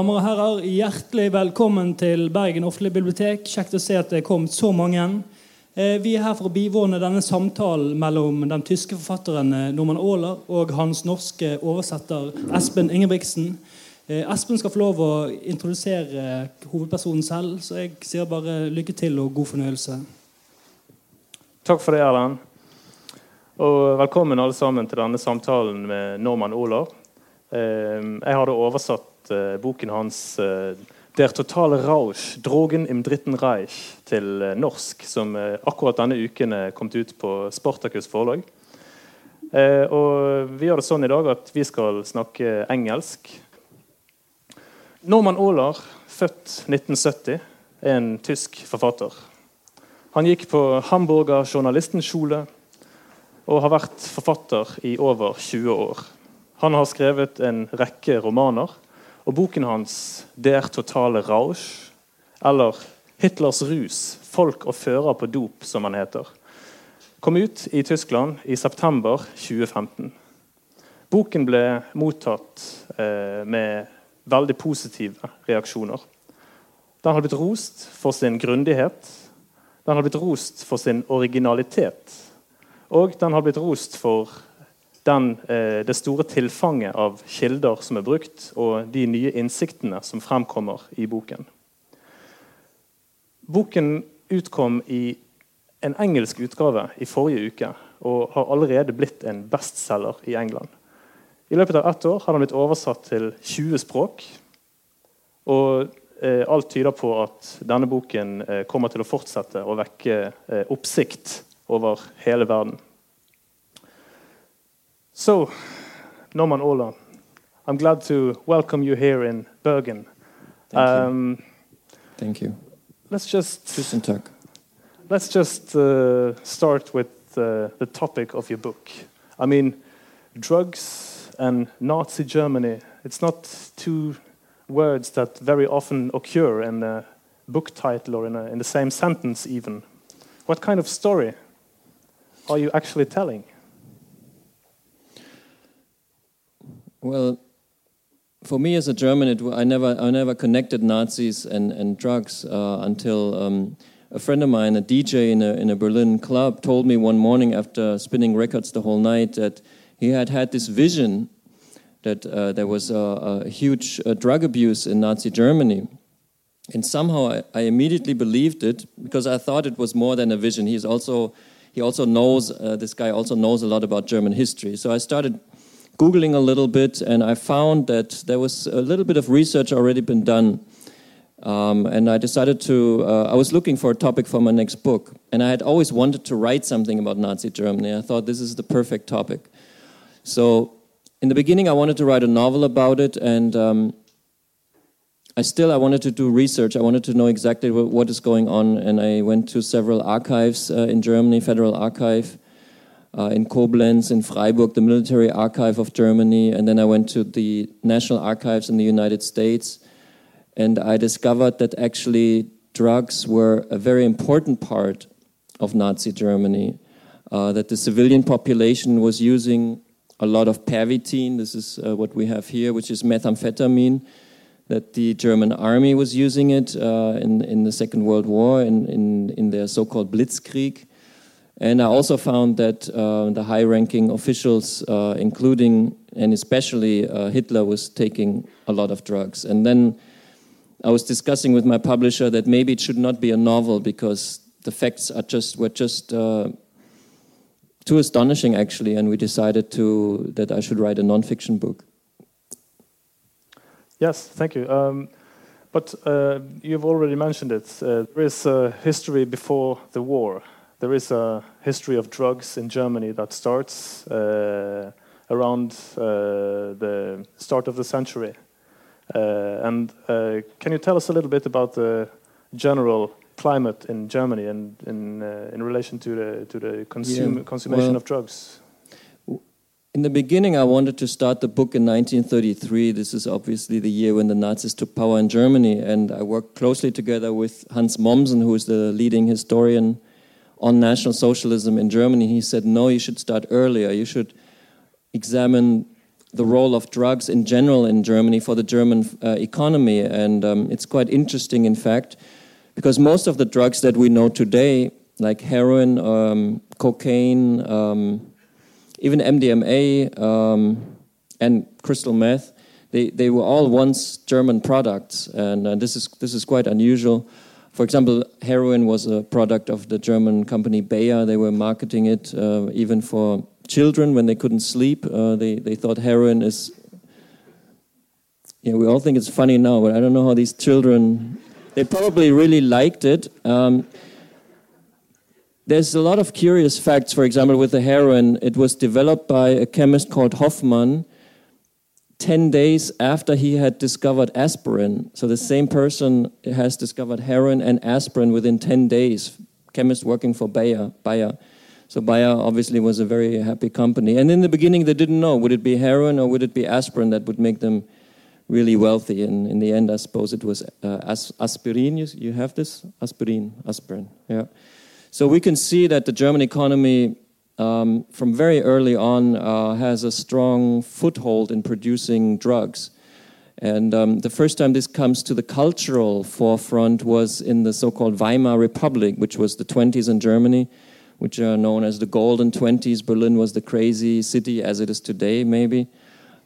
damer og herrer, hjertelig velkommen til Bergen offentlige bibliotek. Kjekt å se at det er kommet så mange. Eh, vi er her for å bivåne denne samtalen mellom den tyske forfatteren eh, Norman Aaler og hans norske oversetter Espen Ingebrigtsen. Eh, Espen skal få lov å introdusere hovedpersonen selv, så jeg sier bare lykke til og god fornøyelse. Takk for det, Erlend. Og velkommen alle sammen til denne samtalen med Norman Aaler. Jeg jeg da oversatt boken hans eh, 'Der totale Rausch, Drogen im Dritten Reich' til eh, norsk, som akkurat denne uken er kommet ut på Spartakus forlag. Og vi gjør det sånn i dag at vi skal snakke engelsk. Norman Aaler, født 1970, er en tysk forfatter. Han gikk på Hamburger journalistenskole og har vært forfatter i over 20 år. Han har skrevet en rekke romaner, og boken hans 'Der totale Rausch', eller 'Hitlers rus folk og fører på dop', som han heter, kom ut i Tyskland i september 2015. Boken ble mottatt eh, med veldig positive reaksjoner. Den har blitt rost for sin grundighet, den har blitt rost for sin originalitet, og den har blitt rost for den, eh, det store tilfanget av kilder som er brukt, og de nye innsiktene som fremkommer i boken. Boken utkom i en engelsk utgave i forrige uke og har allerede blitt en bestselger i England. I løpet av ett år har den blitt oversatt til 20 språk. Og eh, alt tyder på at denne boken eh, kommer til å fortsette å vekke oppsikt over hele verden. So, Norman Ohler, I'm glad to welcome you here in Bergen. Thank um, you. Thank you. Let's just Tusen. Let's just uh, start with uh, the topic of your book. I mean, drugs and Nazi Germany. It's not two words that very often occur in a book title or in, a, in the same sentence, even. What kind of story are you actually telling? Well, for me as a German, it, I never I never connected Nazis and and drugs uh, until um, a friend of mine, a DJ in a in a Berlin club, told me one morning after spinning records the whole night that he had had this vision that uh, there was a, a huge uh, drug abuse in Nazi Germany. And somehow I, I, immediately believed it because I thought it was more than a vision. He's also he also knows uh, this guy also knows a lot about German history. So I started Googling a little bit, and I found that there was a little bit of research already been done. Um, and I decided to, uh, I was looking for a topic for my next book. And I had always wanted to write something about Nazi Germany. I thought this is the perfect topic. So in the beginning, I wanted to write a novel about it. And um, I still, I wanted to do research. I wanted to know exactly what, what is going on. And I went to several archives uh, in Germany, Federal Archive uh, in Koblenz, in Freiburg, the Military Archive of Germany, and then I went to the National Archives in the United States, and I discovered that actually drugs were a very important part of Nazi Germany. Uh, that the civilian population was using a lot of pervitin. This is uh, what we have here, which is methamphetamine. That the German army was using it uh, in in the Second World War in in, in their so-called Blitzkrieg. And I also found that uh, the high ranking officials, uh, including and especially uh, Hitler, was taking a lot of drugs. And then I was discussing with my publisher that maybe it should not be a novel because the facts are just were just uh, too astonishing, actually. And we decided to that I should write a nonfiction book. Yes, thank you. Um, but uh, you've already mentioned it. Uh, there is a history before the war there is a history of drugs in Germany that starts uh, around uh, the start of the century. Uh, and uh, can you tell us a little bit about the general climate in Germany and in, uh, in relation to the, to the consum yeah. consummation well, of drugs? In the beginning, I wanted to start the book in 1933. This is obviously the year when the Nazis took power in Germany, and I worked closely together with Hans Mommsen, who is the leading historian on National Socialism in Germany, he said, no, you should start earlier. You should examine the role of drugs in general in Germany for the German uh, economy. And um, it's quite interesting, in fact, because most of the drugs that we know today, like heroin, um, cocaine, um, even MDMA, um, and crystal meth, they, they were all once German products. And uh, this, is, this is quite unusual. For example, heroin was a product of the German company Bayer. They were marketing it uh, even for children when they couldn't sleep. Uh, they, they thought heroin is. Yeah, we all think it's funny now, but I don't know how these children. They probably really liked it. Um, there's a lot of curious facts. For example, with the heroin, it was developed by a chemist called Hoffmann 10 days after he had discovered aspirin. So the same person has discovered heroin and aspirin within 10 days, chemist working for Bayer. Bayer. So Bayer obviously was a very happy company. And in the beginning, they didn't know would it be heroin or would it be aspirin that would make them really wealthy. And in the end, I suppose it was uh, as aspirin. You, you have this? Aspirin. Aspirin. Yeah. So we can see that the German economy um, from very early on uh, has a strong foothold in producing drugs. And um, the first time this comes to the cultural forefront was in the so called Weimar Republic, which was the 20s in Germany which are known as the golden 20s. Berlin was the crazy city, as it is today, maybe,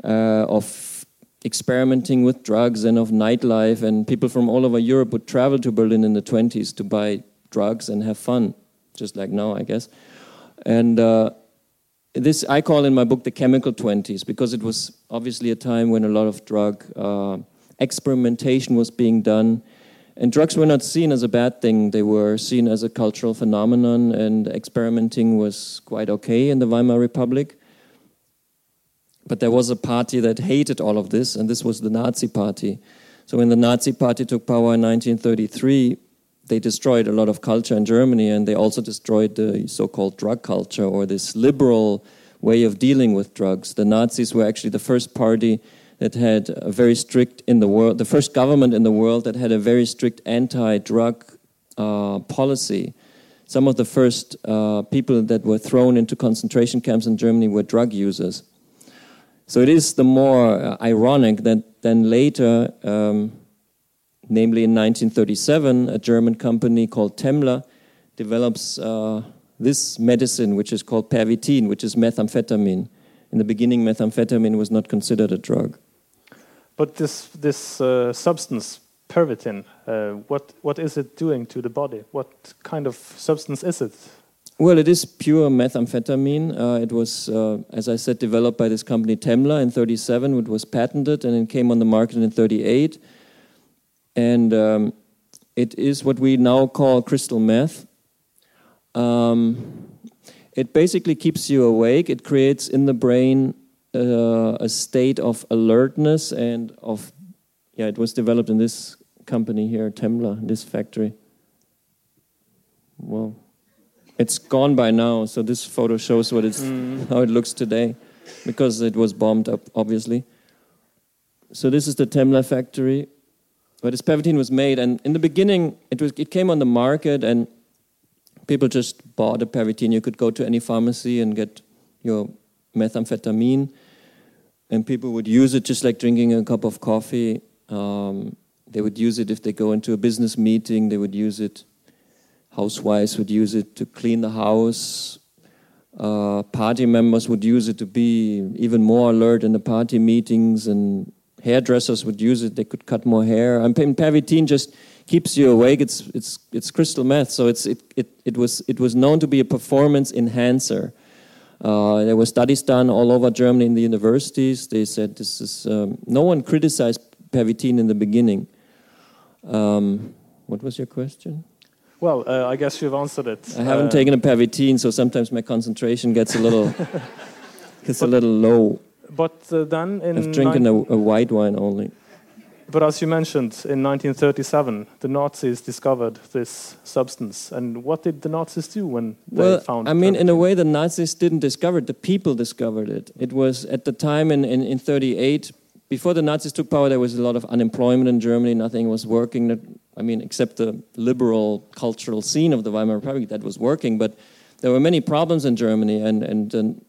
uh, of experimenting with drugs and of nightlife. And people from all over Europe would travel to Berlin in the 20s to buy drugs and have fun, just like now, I guess. And uh, this I call in my book the chemical 20s because it was obviously a time when a lot of drug uh, experimentation was being done and drugs were not seen as a bad thing, they were seen as a cultural phenomenon, and experimenting was quite okay in the Weimar Republic. But there was a party that hated all of this, and this was the Nazi Party. So when the Nazi Party took power in 1933, they destroyed a lot of culture in Germany, and they also destroyed the so called drug culture or this liberal way of dealing with drugs. The Nazis were actually the first party that had a very strict in the world, the first government in the world that had a very strict anti-drug uh, policy. Some of the first uh, people that were thrown into concentration camps in Germany were drug users. So it is the more uh, ironic that then later, um, namely in 1937, a German company called Temmler develops uh, this medicine, which is called pervitin, which is methamphetamine. In the beginning, methamphetamine was not considered a drug. But this this uh, substance, pervitin, uh, what what is it doing to the body? What kind of substance is it? Well, it is pure methamphetamine. Uh, it was, uh, as I said, developed by this company Temmler in 37. It was patented and it came on the market in 38. And um, it is what we now call crystal meth. Um, it basically keeps you awake. It creates in the brain uh, a state of alertness and of yeah it was developed in this company here Temmler, this factory well it's gone by now so this photo shows what it's mm. how it looks today because it was bombed up obviously so this is the Temmler factory where this Pervitin was made and in the beginning it was it came on the market and people just bought a Pervitin you could go to any pharmacy and get your methamphetamine and people would use it just like drinking a cup of coffee. Um, they would use it if they go into a business meeting. They would use it. Housewives would use it to clean the house. Uh, party members would use it to be even more alert in the party meetings, and hairdressers would use it. They could cut more hair. And Pervitin just keeps you awake. It's it's it's crystal meth, so it's it, it it was it was known to be a performance enhancer. Uh, there were studies done all over Germany in the universities. They said this is um, no one criticized Pervitin in the beginning. Um, what was your question? Well, uh, I guess you've answered it. I haven't uh, taken a Pervitin, so sometimes my concentration gets a little gets a little low. But uh, then in I've drinking a, a white wine only. But as you mentioned, in 1937, the Nazis discovered this substance. And what did the Nazis do when well, they found it? I mean, in a way, the Nazis didn't discover it, the people discovered it. It was at the time in, in, in 38, before the Nazis took power, there was a lot of unemployment in Germany. Nothing was working. I mean, except the liberal cultural scene of the Weimar Republic that was working. But there were many problems in Germany. And, and, and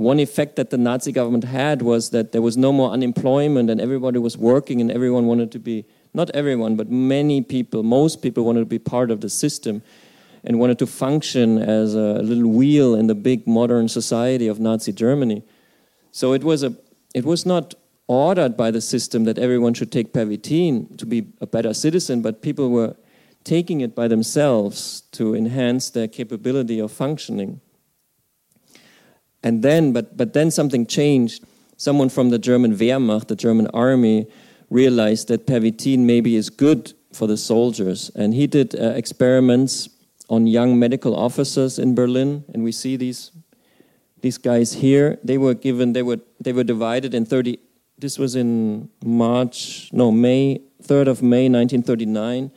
one effect that the Nazi government had was that there was no more unemployment and everybody was working and everyone wanted to be, not everyone, but many people, most people wanted to be part of the system and wanted to function as a little wheel in the big modern society of Nazi Germany. So it was, a, it was not ordered by the system that everyone should take pervitin to be a better citizen, but people were taking it by themselves to enhance their capability of functioning. And then, but, but then something changed. Someone from the German Wehrmacht, the German army, realized that pervitin maybe is good for the soldiers. And he did uh, experiments on young medical officers in Berlin. And we see these, these guys here. They were given, they were, they were divided in 30, this was in March, no, May, 3rd of May 1939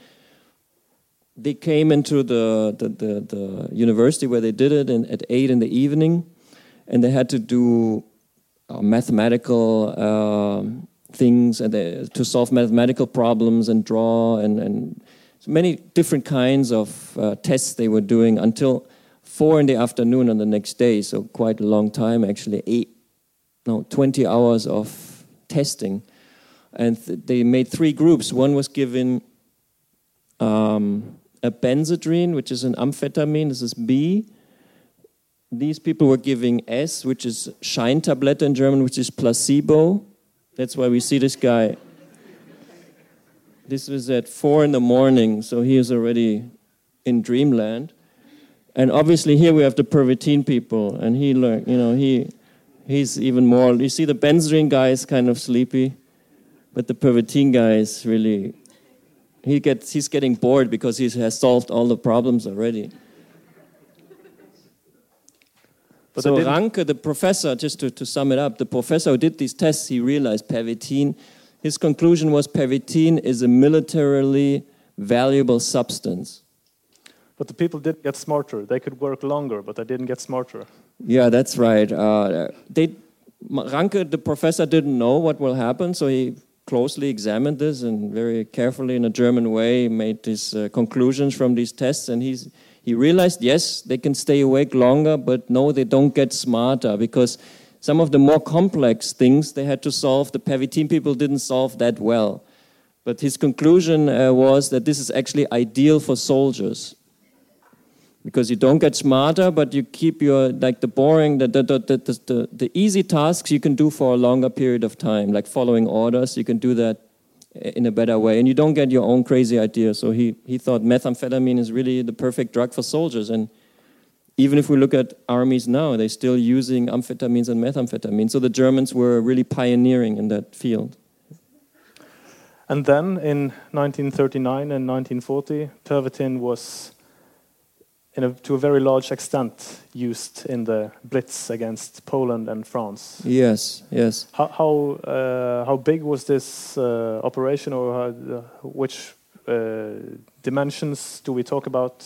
they came into the, the, the, the, university where they did it in, at 8 in the evening and they had to do uh, mathematical uh, things and they, to solve mathematical problems and draw and, and many different kinds of uh, tests they were doing until four in the afternoon on the next day. So quite a long time, actually, eight, no, 20 hours of testing. And th they made three groups. One was given um, a benzedrine, which is an amphetamine. This is B these people were giving S, which is Scheintablette in German, which is placebo. That's why we see this guy. This was at four in the morning, so he is already in dreamland. And obviously, here we have the Pervitin people, and he learned, you know, he, he's even more. You see, the Benzedrine guy is kind of sleepy, but the Pervitin guy is really, he gets, he's getting bored because he has solved all the problems already. But so Ranke, the professor, just to, to sum it up, the professor who did these tests, he realized pervitin. His conclusion was pervitin is a militarily valuable substance. But the people did get smarter. They could work longer, but they didn't get smarter. Yeah, that's right. Uh, they, Ranke, the professor, didn't know what will happen, so he closely examined this and very carefully, in a German way, made his uh, conclusions from these tests. And he's he realized, yes, they can stay awake longer, but no, they don't get smarter because some of the more complex things they had to solve, the Pervitin people didn't solve that well. But his conclusion uh, was that this is actually ideal for soldiers because you don't get smarter, but you keep your like the boring, the, the, the, the easy tasks you can do for a longer period of time, like following orders. You can do that in a better way. And you don't get your own crazy ideas. So he, he thought methamphetamine is really the perfect drug for soldiers. And even if we look at armies now, they're still using amphetamines and methamphetamine. So the Germans were really pioneering in that field. And then in 1939 and 1940, Pervitin was a, to a very large extent used in the blitz against Poland and France. Yes, yes. How how, uh, how big was this uh, operation, or how, uh, which uh, dimensions do we talk about?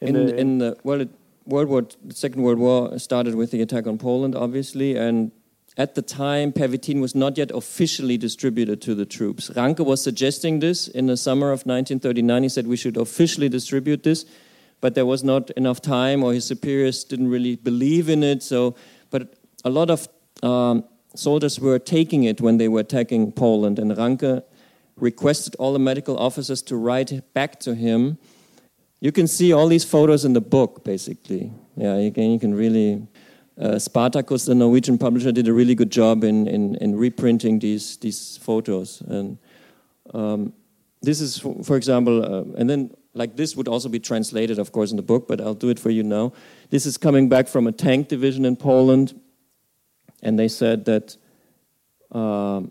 In, in the, in the well, it, World War the Second World War started with the attack on Poland, obviously, and at the time, Pervitin was not yet officially distributed to the troops. Ranke was suggesting this in the summer of 1939. He said we should officially distribute this but there was not enough time, or his superiors didn't really believe in it. So, but a lot of um, soldiers were taking it when they were attacking Poland, and Ranke requested all the medical officers to write back to him. You can see all these photos in the book, basically. Yeah, you can, you can really. Uh, Spartacus, the Norwegian publisher, did a really good job in, in, in reprinting these, these photos. And um, this is, for, example, uh, and then like this would also be translated, of course, in the book, but I'll do it for you now. This is coming back from a tank division in Poland, and they said that uh,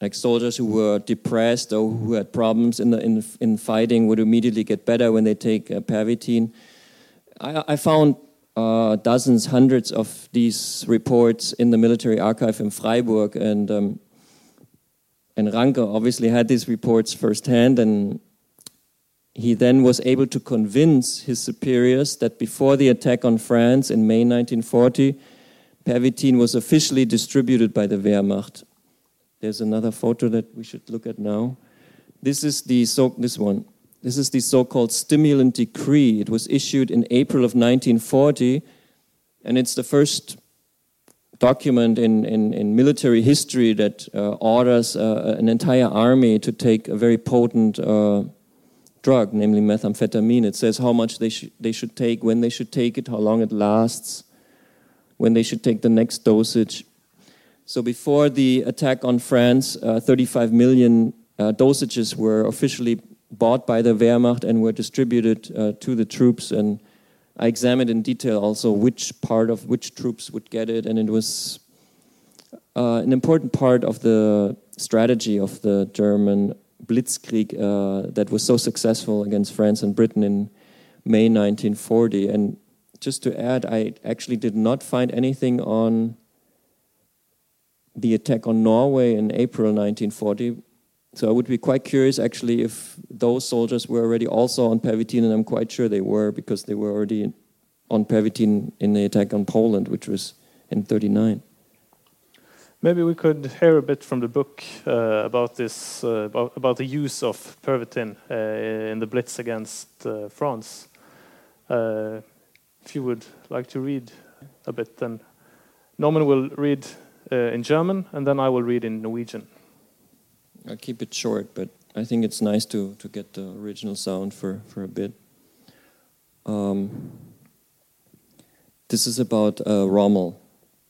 like soldiers who were depressed or who had problems in, the, in, in fighting would immediately get better when they take uh, Pervitin. I, I found uh, dozens, hundreds of these reports in the military archive in Freiburg, and um, and Ranke obviously had these reports firsthand, and he then was able to convince his superiors that before the attack on France in May 1940, Pervitin was officially distributed by the Wehrmacht. There's another photo that we should look at now. This is the so, this one. This is the so-called stimulant decree. It was issued in April of 1940, and it's the first document in, in, in military history that uh, orders uh, an entire army to take a very potent uh, drug, namely methamphetamine. It says how much they, sh- they should take, when they should take it, how long it lasts, when they should take the next dosage. So before the attack on France, uh, 35 million uh, dosages were officially bought by the Wehrmacht and were distributed uh, to the troops and I examined in detail also which part of which troops would get it, and it was uh, an important part of the strategy of the German Blitzkrieg uh, that was so successful against France and Britain in May 1940. And just to add, I actually did not find anything on the attack on Norway in April 1940 so I would be quite curious actually if those soldiers were already also on Pervitin, and I'm quite sure they were because they were already on Pervitin in the attack on Poland, which was in 39. Maybe we could hear a bit from the book uh, about this, uh, about, about, the use of Pervitin uh, in the Blitz against uh, France. Uh, if you would like to read a bit, then Norman will read uh, in German, and then I will read in Norwegian. I'll keep it short, but I think it's nice to, to get the original sound for, for a bit. Um, this is about Rommel,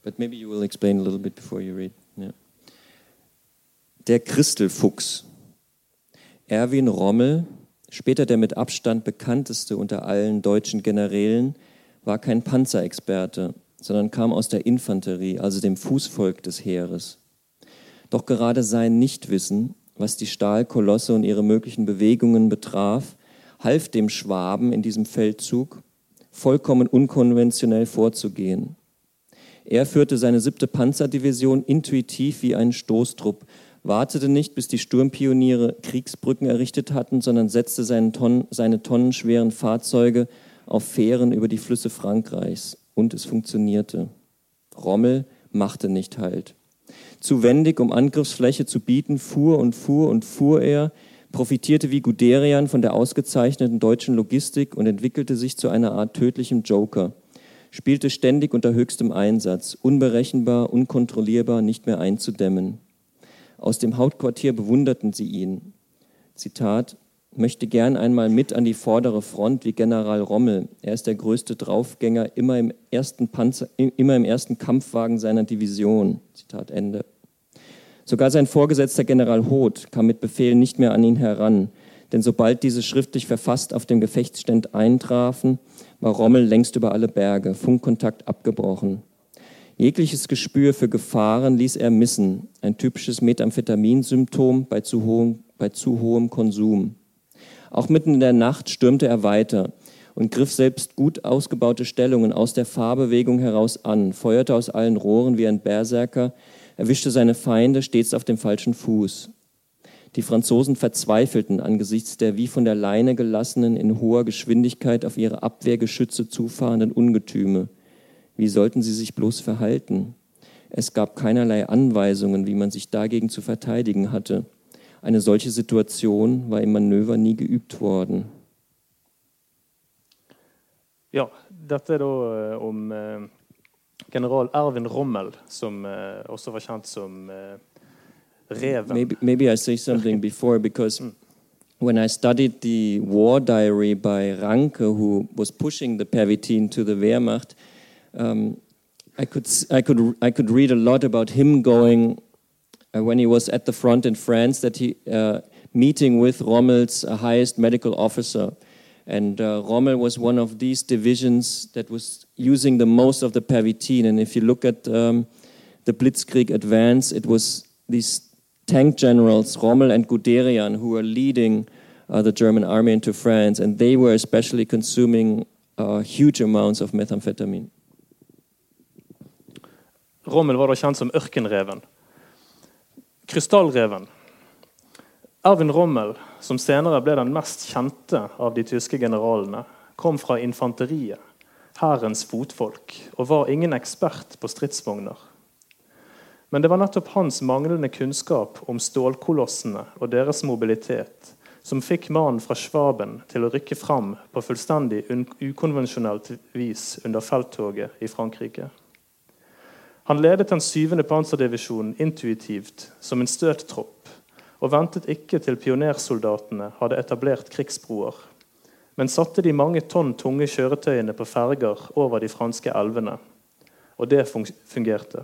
but maybe you will explain a little bit before you read. Yeah. Der Christelfuchs. Erwin Rommel, später der mit Abstand bekannteste unter allen deutschen Generälen, war kein Panzerexperte, sondern kam aus der Infanterie, also dem Fußvolk des Heeres. Doch gerade sein Nichtwissen, was die Stahlkolosse und ihre möglichen Bewegungen betraf, half dem Schwaben in diesem Feldzug, vollkommen unkonventionell vorzugehen. Er führte seine siebte Panzerdivision intuitiv wie einen Stoßtrupp, wartete nicht, bis die Sturmpioniere Kriegsbrücken errichtet hatten, sondern setzte Tonnen, seine tonnenschweren Fahrzeuge auf Fähren über die Flüsse Frankreichs. Und es funktionierte. Rommel machte nicht Halt. Zu wendig, um Angriffsfläche zu bieten, fuhr und fuhr und fuhr er, profitierte wie Guderian von der ausgezeichneten deutschen Logistik und entwickelte sich zu einer Art tödlichem Joker. Spielte ständig unter höchstem Einsatz, unberechenbar, unkontrollierbar, nicht mehr einzudämmen. Aus dem Hauptquartier bewunderten sie ihn. Zitat, möchte gern einmal mit an die vordere Front wie General Rommel. Er ist der größte Draufgänger, immer im ersten, Panzer, immer im ersten Kampfwagen seiner Division. Zitat Ende. Sogar sein Vorgesetzter General Hoth kam mit Befehlen nicht mehr an ihn heran, denn sobald diese schriftlich verfasst auf dem Gefechtsstand eintrafen, war Rommel längst über alle Berge, Funkkontakt abgebrochen. Jegliches Gespür für Gefahren ließ er missen, ein typisches Methamphetaminsymptom bei zu hohem, bei zu hohem Konsum. Auch mitten in der Nacht stürmte er weiter und griff selbst gut ausgebaute Stellungen aus der Fahrbewegung heraus an, feuerte aus allen Rohren wie ein Berserker, erwischte seine Feinde stets auf dem falschen Fuß. Die Franzosen verzweifelten angesichts der wie von der Leine gelassenen, in hoher Geschwindigkeit auf ihre Abwehrgeschütze zufahrenden Ungetüme. Wie sollten sie sich bloß verhalten? Es gab keinerlei Anweisungen, wie man sich dagegen zu verteidigen hatte. Eine solche Situation war im Manöver nie geübt worden. Ja, dette er da om uh, general Erwin Rommel, som uh, også var kjent som Maybe, maybe I say something before because when I studied the war diary by Ranke, who was pushing the Pervitin to the Wehrmacht, um, I could I could I could read a lot about him going uh, when he was at the front in France that he uh, meeting with Rommel's uh, highest medical officer. And uh, Rommel was one of these divisions that was using the most of the Pervitin. And if you look at um, the Blitzkrieg advance, it was these tank generals, Rommel and Guderian, who were leading uh, the German army into France. And they were especially consuming uh, huge amounts of methamphetamine. Rommel var da kjent som ørkenreven. Krystallreven. Erwin Rommel, som senere ble den mest kjente av de tyske generalene, kom fra infanteriet, hærens fotfolk, og var ingen ekspert på stridsvogner. Men det var nettopp hans manglende kunnskap om stålkolossene og deres mobilitet som fikk mannen fra Schwaben til å rykke fram på fullstendig ukonvensjonelt vis under felttoget i Frankrike. Han ledet den syvende panserdivisjonen intuitivt, som en støttropp, og ventet ikke til pionersoldatene hadde etablert krigsbroer, men satte de mange tonn tunge kjøretøyene på ferger over de franske elvene. Og det fungerte.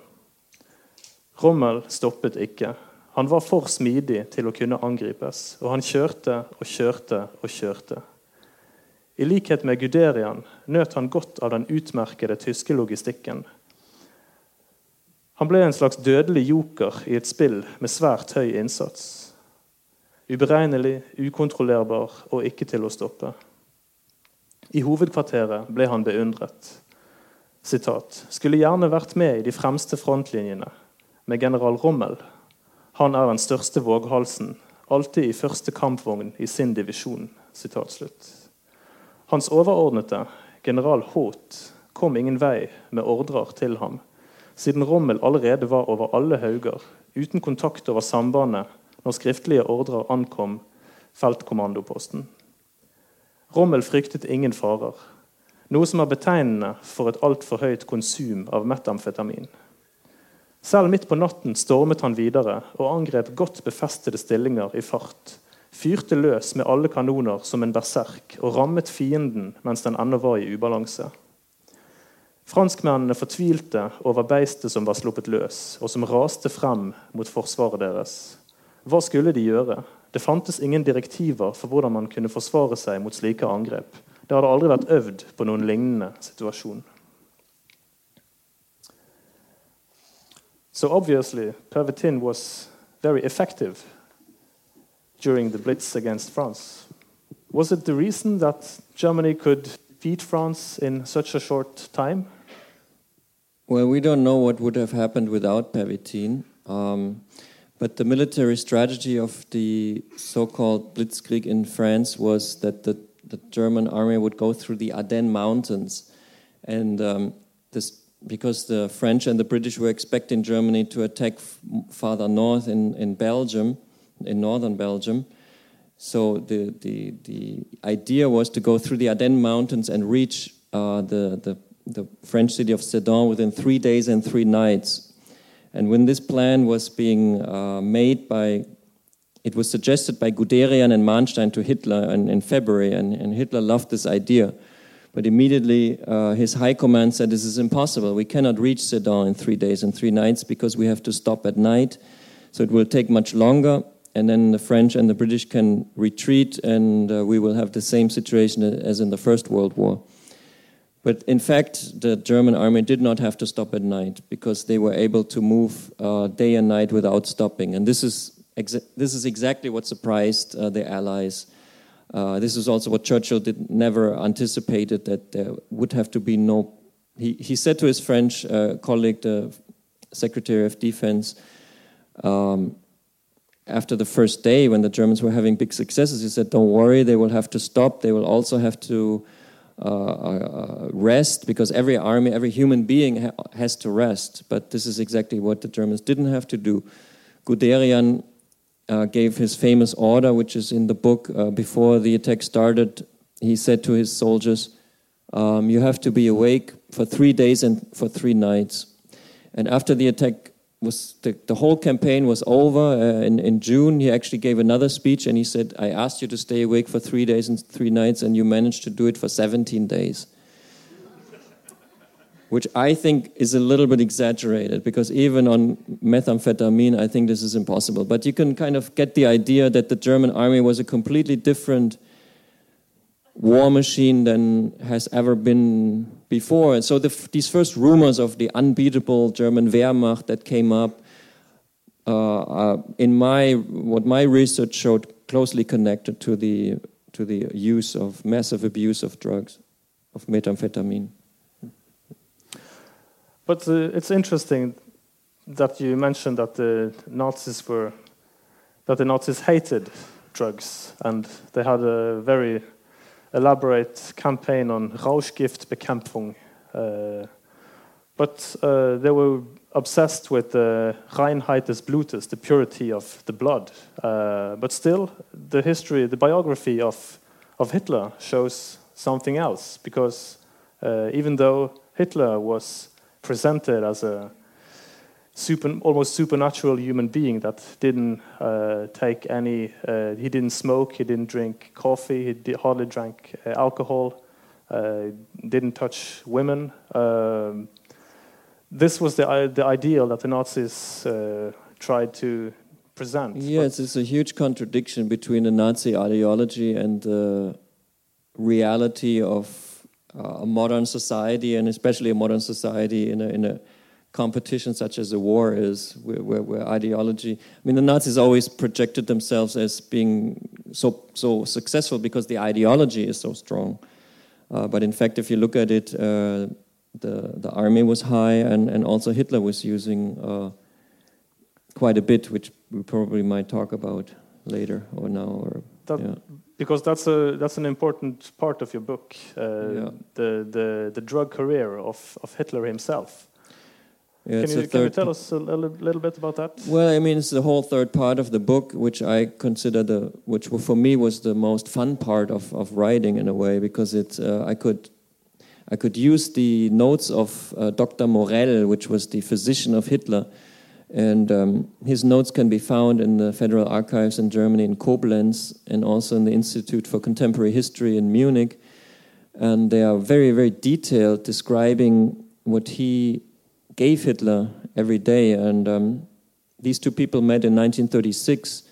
Rommel stoppet ikke. Han var for smidig til å kunne angripes, og han kjørte og kjørte og kjørte. I likhet med Guderian nøt han godt av den utmerkede tyske logistikken. Han ble en slags dødelig joker i et spill med svært høy innsats. Uberegnelig, ukontrollerbar og ikke til å stoppe. I hovedkvarteret ble han beundret. Sitat, skulle gjerne vært med i de fremste frontlinjene med general Rommel. Han er den største våghalsen, alltid i første kampvogn i sin divisjon. Hans overordnede, general Haut, kom ingen vei med ordrer til ham, siden Rommel allerede var over alle hauger, uten kontakt over sambandet når skriftlige ordrer ankom feltkommandoposten. Rommel fryktet ingen farer, noe som er betegnende for et altfor høyt konsum av metamfetamin. Selv midt på natten stormet han videre og angrep godt befestede stillinger i fart. Fyrte løs med alle kanoner som en berserk og rammet fienden mens den ennå var i ubalanse. Franskmennene fortvilte over beistet som var sluppet løs, og som raste frem mot forsvaret deres. Hva skulle de gjøre? Det fantes ingen direktiver for hvordan man kunne forsvare seg mot slike angrep. Det hadde aldri vært øvd på noen lignende situasjon. So obviously, Pervitin was very effective during the Blitz against France. Was it the reason that Germany could defeat France in such a short time? Well, we don't know what would have happened without Pervitin. Um, but the military strategy of the so called Blitzkrieg in France was that the, the, German army would go through the Ardennes Mountains. And um, this because the French and the British were expecting Germany to attack farther north in, in Belgium, in northern Belgium. So the, the, the idea was to go through the Ardennes Mountains and reach uh, the, the, the French city of Sedan within three days and three nights. And when this plan was being uh, made by, it was suggested by Guderian and Manstein to Hitler in, in February, and, and Hitler loved this idea. But immediately uh, his high command said, This is impossible. We cannot reach Sedan in three days and three nights because we have to stop at night. So it will take much longer. And then the French and the British can retreat, and uh, we will have the same situation as in the First World War. But in fact, the German army did not have to stop at night because they were able to move uh, day and night without stopping. And this is, this is exactly what surprised uh, the Allies uh, this is also what Churchill did never anticipated that there would have to be no. He, he said to his French uh, colleague, the Secretary of Defense, um, after the first day when the Germans were having big successes, he said, Don't worry, they will have to stop. They will also have to uh, uh rest because every army, every human being ha has to rest. But this is exactly what the Germans didn't have to do. Guderian uh, gave his famous order, which is in the book. Uh, before the attack started, he said to his soldiers, um, You have to be awake for three days and for three nights. And after the attack was the, the whole campaign was over uh, in, in June, he actually gave another speech and he said, I asked you to stay awake for three days and three nights, and you managed to do it for 17 days which I think is a little bit exaggerated because even on methamphetamine, I think this is impossible. But you can kind of get the idea that the German army was a completely different war machine than has ever been before. And so the, these first rumors of the unbeatable German Wehrmacht that came up, uh, uh, in my what my research showed, closely connected to the to the use of massive abuse of drugs, of methamphetamine. But uh, it's interesting that you mentioned that the Nazis were that the Nazis hated drugs and they had a very elaborate campaign on Rauschgiftbekämpfung. Uh, but uh, they were obsessed with the Reinheit des Blutes, the purity of the blood. Uh, but still, the history, the biography of, of Hitler shows something else, because uh, even though Hitler was presented as a super, almost supernatural human being that didn't uh, take any. Uh, he didn't smoke. He didn't drink coffee. He di- hardly drank uh, alcohol. Uh, didn't touch women. Um, this was the i- the ideal that the Nazis uh, tried to present. Yes, it's a huge contradiction between the Nazi ideology and the reality of uh, a modern society, and especially a modern society in a, in a competition such as a war is, where, where, where ideology. I mean, the Nazis always projected themselves as being so so successful because the ideology is so strong. Uh, but in fact, if you look at it, uh, the the army was high, and, and also Hitler was using uh, quite a bit, which we probably might talk about later or now. Or yeah. Because that's a that's an important part of your book. Uh, Yeah. The the the drug career of of Hitler himself. Yeah, can you can you tell us a little, little bit about that? Well, I mean, it's the whole third part of the book, which I consider the, which for me was the most fun part of, of writing in a way, because it, uh, I could, I could use the notes of uh, Dr. Morell, which was the physician of Hitler, and um, his notes can be found in the Federal Archives in Germany in Koblenz, and also in the Institute for Contemporary History in Munich, and they are very, very detailed, describing what he gave Hitler every day. And um, these two people met in 1936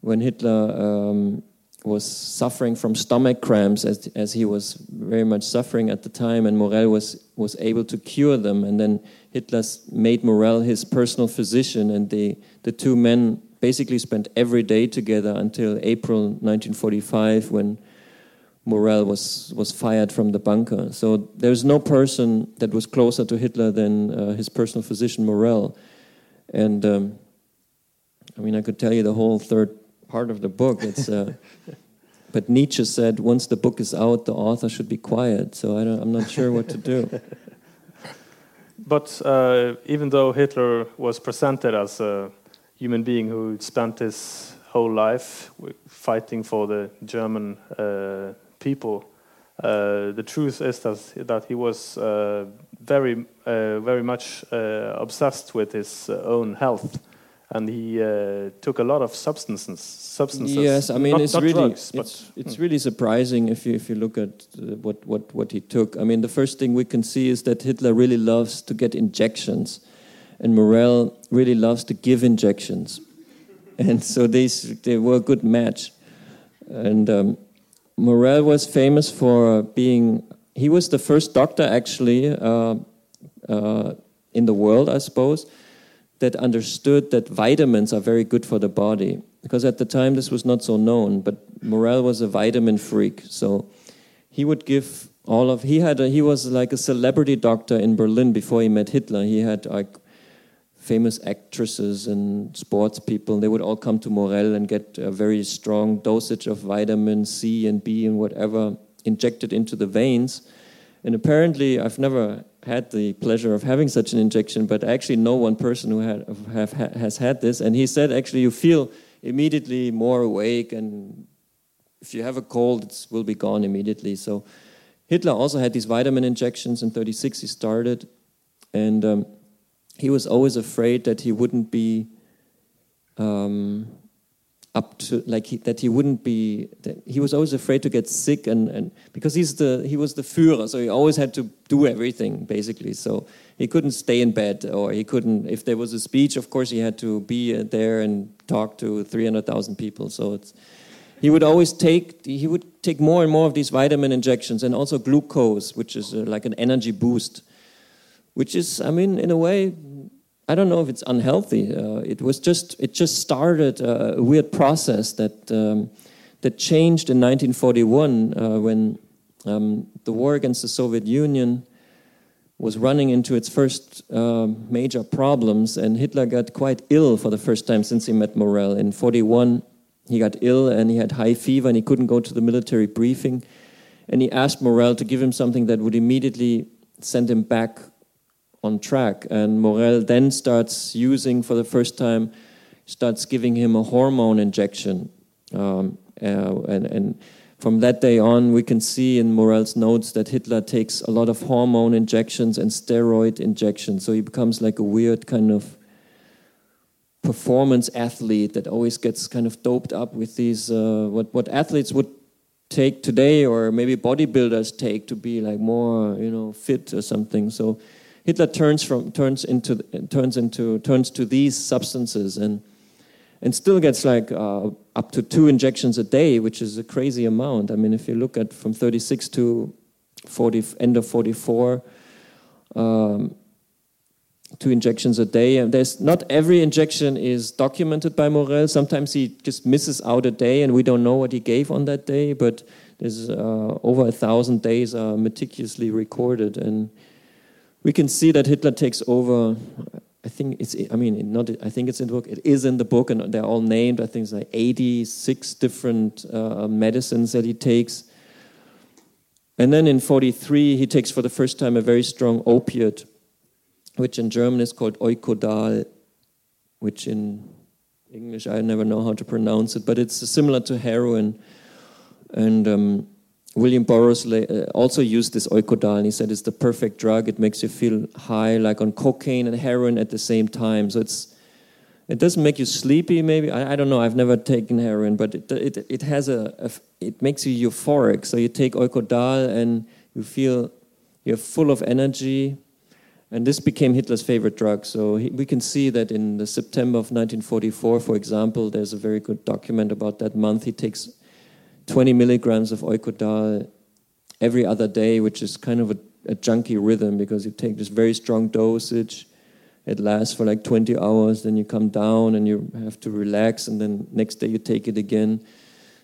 when Hitler um, was suffering from stomach cramps, as, as he was very much suffering at the time, and Morell was, was able to cure them. And then Hitler made Morell his personal physician, and the, the two men basically spent every day together until April 1945 when Morell was, was fired from the bunker. So there's no person that was closer to Hitler than uh, his personal physician Morell. And um, I mean, I could tell you the whole third part of the book. It's, uh, but Nietzsche said once the book is out, the author should be quiet. So I don't, I'm not sure what to do. But uh, even though Hitler was presented as a human being who spent his whole life fighting for the German uh, people, uh, the truth is that, that he was uh, very, uh, very much uh, obsessed with his own health. And he uh, took a lot of substances. Substances. Yes, I mean not, it's not really drugs, it's, it's really surprising if you if you look at uh, what what what he took. I mean, the first thing we can see is that Hitler really loves to get injections, and Morell really loves to give injections, and so these they were a good match. And um, Morell was famous for being he was the first doctor actually uh, uh, in the world, I suppose that understood that vitamins are very good for the body. Because at the time this was not so known, but Morell was a vitamin freak. So he would give all of he had a, he was like a celebrity doctor in Berlin before he met Hitler. He had like famous actresses and sports people. They would all come to Morell and get a very strong dosage of vitamin C and B and whatever injected into the veins. And apparently, I've never had the pleasure of having such an injection, but actually know one person who had, have, has had this, and he said actually you feel immediately more awake, and if you have a cold, it will be gone immediately. So Hitler also had these vitamin injections in 36. He started, and um, he was always afraid that he wouldn't be um, up to like he, that he wouldn't be he was always afraid to get sick and, and because he's the he was the Führer so he always had to do everything basically. So he couldn't stay in bed or he couldn't if there was a speech of course he had to be uh, there and talk to 300,000 people. So it's he would always take he would take more and more of these vitamin injections and also glucose which is uh, like an energy boost which is i mean in a way I don't know if it's unhealthy. Uh, it was just it just started uh, a weird process that um, that changed in 1941 uh, when um, the war against the Soviet Union was running into its first uh, major problems, and Hitler got quite ill for the first time since he met Morell. In 41, he got ill and he had high fever and he couldn't go to the military briefing, and he asked Morell to give him something that would immediately send him back on track. And Morell then starts using for the first time, starts giving him a hormone injection. Um, uh, and, and from that day on, we can see in Morell's notes that Hitler takes a lot of hormone injections and steroid injections. So he becomes like a weird kind of performance athlete that always gets kind of doped up with these uh, what what athletes would take today or maybe bodybuilders take to be like more you know fit or something. So Hitler turns from turns into turns into turns to these substances and and still gets like uh, up to two injections a day, which is a crazy amount. I mean, if you look at from 36 to 40, end of 44, um, two injections a day. And there's not every injection is documented by Morell. Sometimes he just misses out a day, and we don't know what he gave on that day. But there's uh, over a thousand days are meticulously recorded, and we can see that Hitler takes over I think it's, I mean, not, I think it's in the book. It is in the book, and they're all named. I think it's like 86 different uh, medicines that he takes. And then in 43, he takes for the first time a very strong opiate, which in German is called Eukodal, which in English I never know how to pronounce it, but it's similar to heroin. And um, William Burroughs uh, also used this Eukodal, and he said it's the perfect drug. It makes you feel high, like on cocaine and heroin at the same time. So it's it doesn't make you sleepy. Maybe I, I don't know. I've never taken heroin, but it it, it has a, a it makes you euphoric. So you take Eukodal and you feel you're full of energy, and this became Hitler's favorite drug. So he, we can see that in the September of 1944, for example, there's a very good document about that month. He takes 20 milligrams of Eukodal every other day, which is kind of a, a junky rhythm because you take this very strong dosage. It lasts for like 20 hours, then you come down and you have to relax, and then next day you take it again.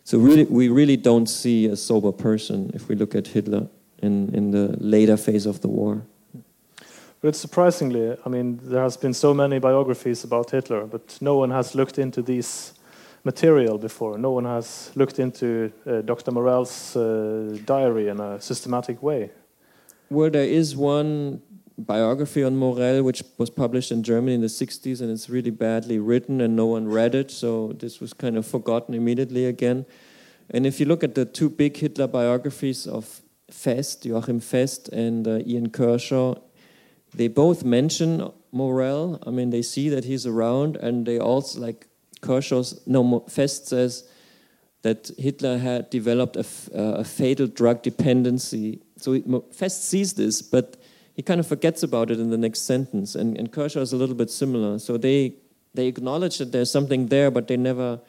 So really, we really don't see a sober person if we look at Hitler in, in the later phase of the war. But surprisingly, I mean, there has been so many biographies about Hitler, but no one has looked into these material before. No one has looked into uh, Dr. Morell's uh, diary in a systematic way. Well, there is one biography on Morell which was published in Germany in the 60s, and it's really badly written, and no one read it, so this was kind of forgotten immediately again. And if you look at the two big Hitler biographies of Fest, Joachim Fest, and uh, Ian Kershaw, they both mention Morell. I mean, they see that he's around, and they also like Kershaw's, no, Fest says that Hitler had developed a, uh, a fatal drug dependency. So he, Fest sees this, but he kind of forgets about it in the next sentence. And, and Kershaw is a little bit similar. So they, they acknowledge that there's something there, but they never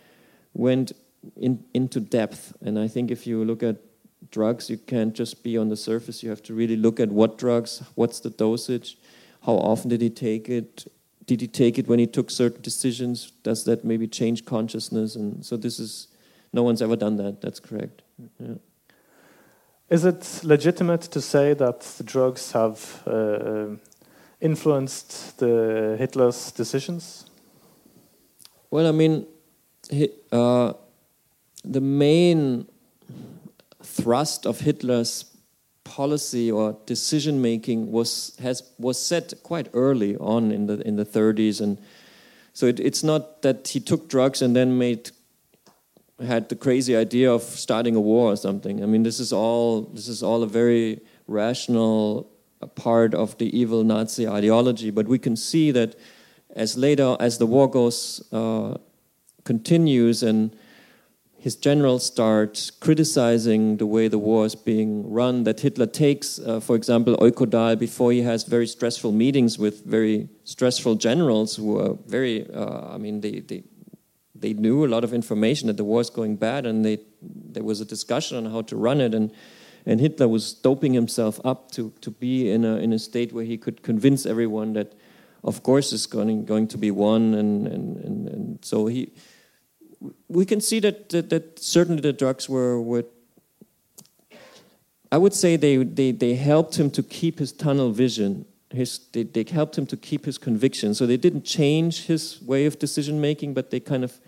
went in, into depth. And I think if you look at drugs, you can't just be on the surface. You have to really look at what drugs, what's the dosage, how often did he take it, did he take it when he took certain decisions? Does that maybe change consciousness? And so this is, no one's ever done that. That's correct. Yeah. Is it legitimate to say that the drugs have uh, influenced the Hitler's decisions? Well, I mean, uh, the main thrust of Hitler's policy or decision making was has was set quite early on in the in the 30s, and so it, it's not that he took drugs and then made had the crazy idea of starting a war or something. I mean, this is all this is all a very rational part of the evil Nazi ideology. But we can see that as later as the war goes uh, continues and his generals start criticizing the way the war is being run, that Hitler takes, uh, for example, Eukodal before he has very stressful meetings with very stressful generals who are very, uh, I mean, they, they, they knew a lot of information that the war is going bad and they, there was a discussion on how to run it. And, and Hitler was doping himself up to, to be in a, in a state where he could convince everyone that, of course, it's going, going to be won. And, and, and, and so he we can see that, that, that certainly the drugs were, I would say they, they, they helped him to keep his tunnel vision. His, they, they helped him to keep his conviction. So they didn't change his way of decision making, but they kind of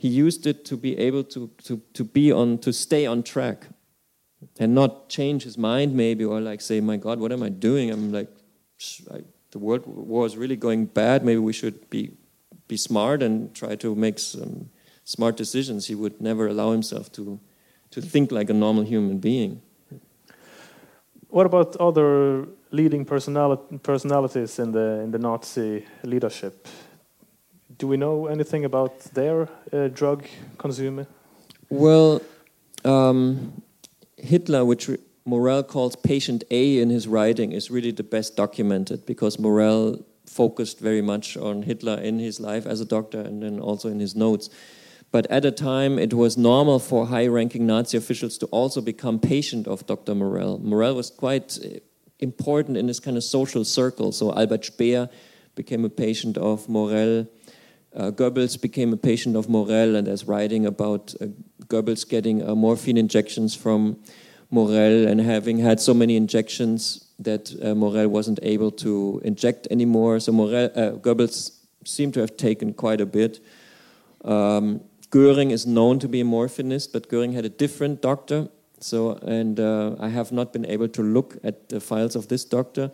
he used it to be able to, to, to be on to stay on track and not change his mind maybe or like say my god what am i doing i'm like I, the world war is really going bad maybe we should be be smart and try to make some smart decisions, he would never allow himself to to think like a normal human being. What about other leading personali- personalities in the in the Nazi leadership? Do we know anything about their uh, drug consuming? Well, um, Hitler, which re- Morell calls patient A in his writing, is really the best documented because Morell focused very much on Hitler in his life as a doctor and then also in his notes. But at a time, it was normal for high ranking Nazi officials to also become patient of Dr. Morell. Morell was quite uh, important in this kind of social circle. So Albert Speer became a patient of Morell. Uh, Goebbels became a patient of Morell, and there's writing about uh, Goebbels getting uh, morphine injections from Morell and having had so many injections that uh, Morell wasn't able to inject anymore. So Morell, uh, Goebbels seemed to have taken quite a bit. Um, Goering is known to be a morphinist, but Goering had a different doctor. So, and uh, I have not been able to look at the files of this doctor,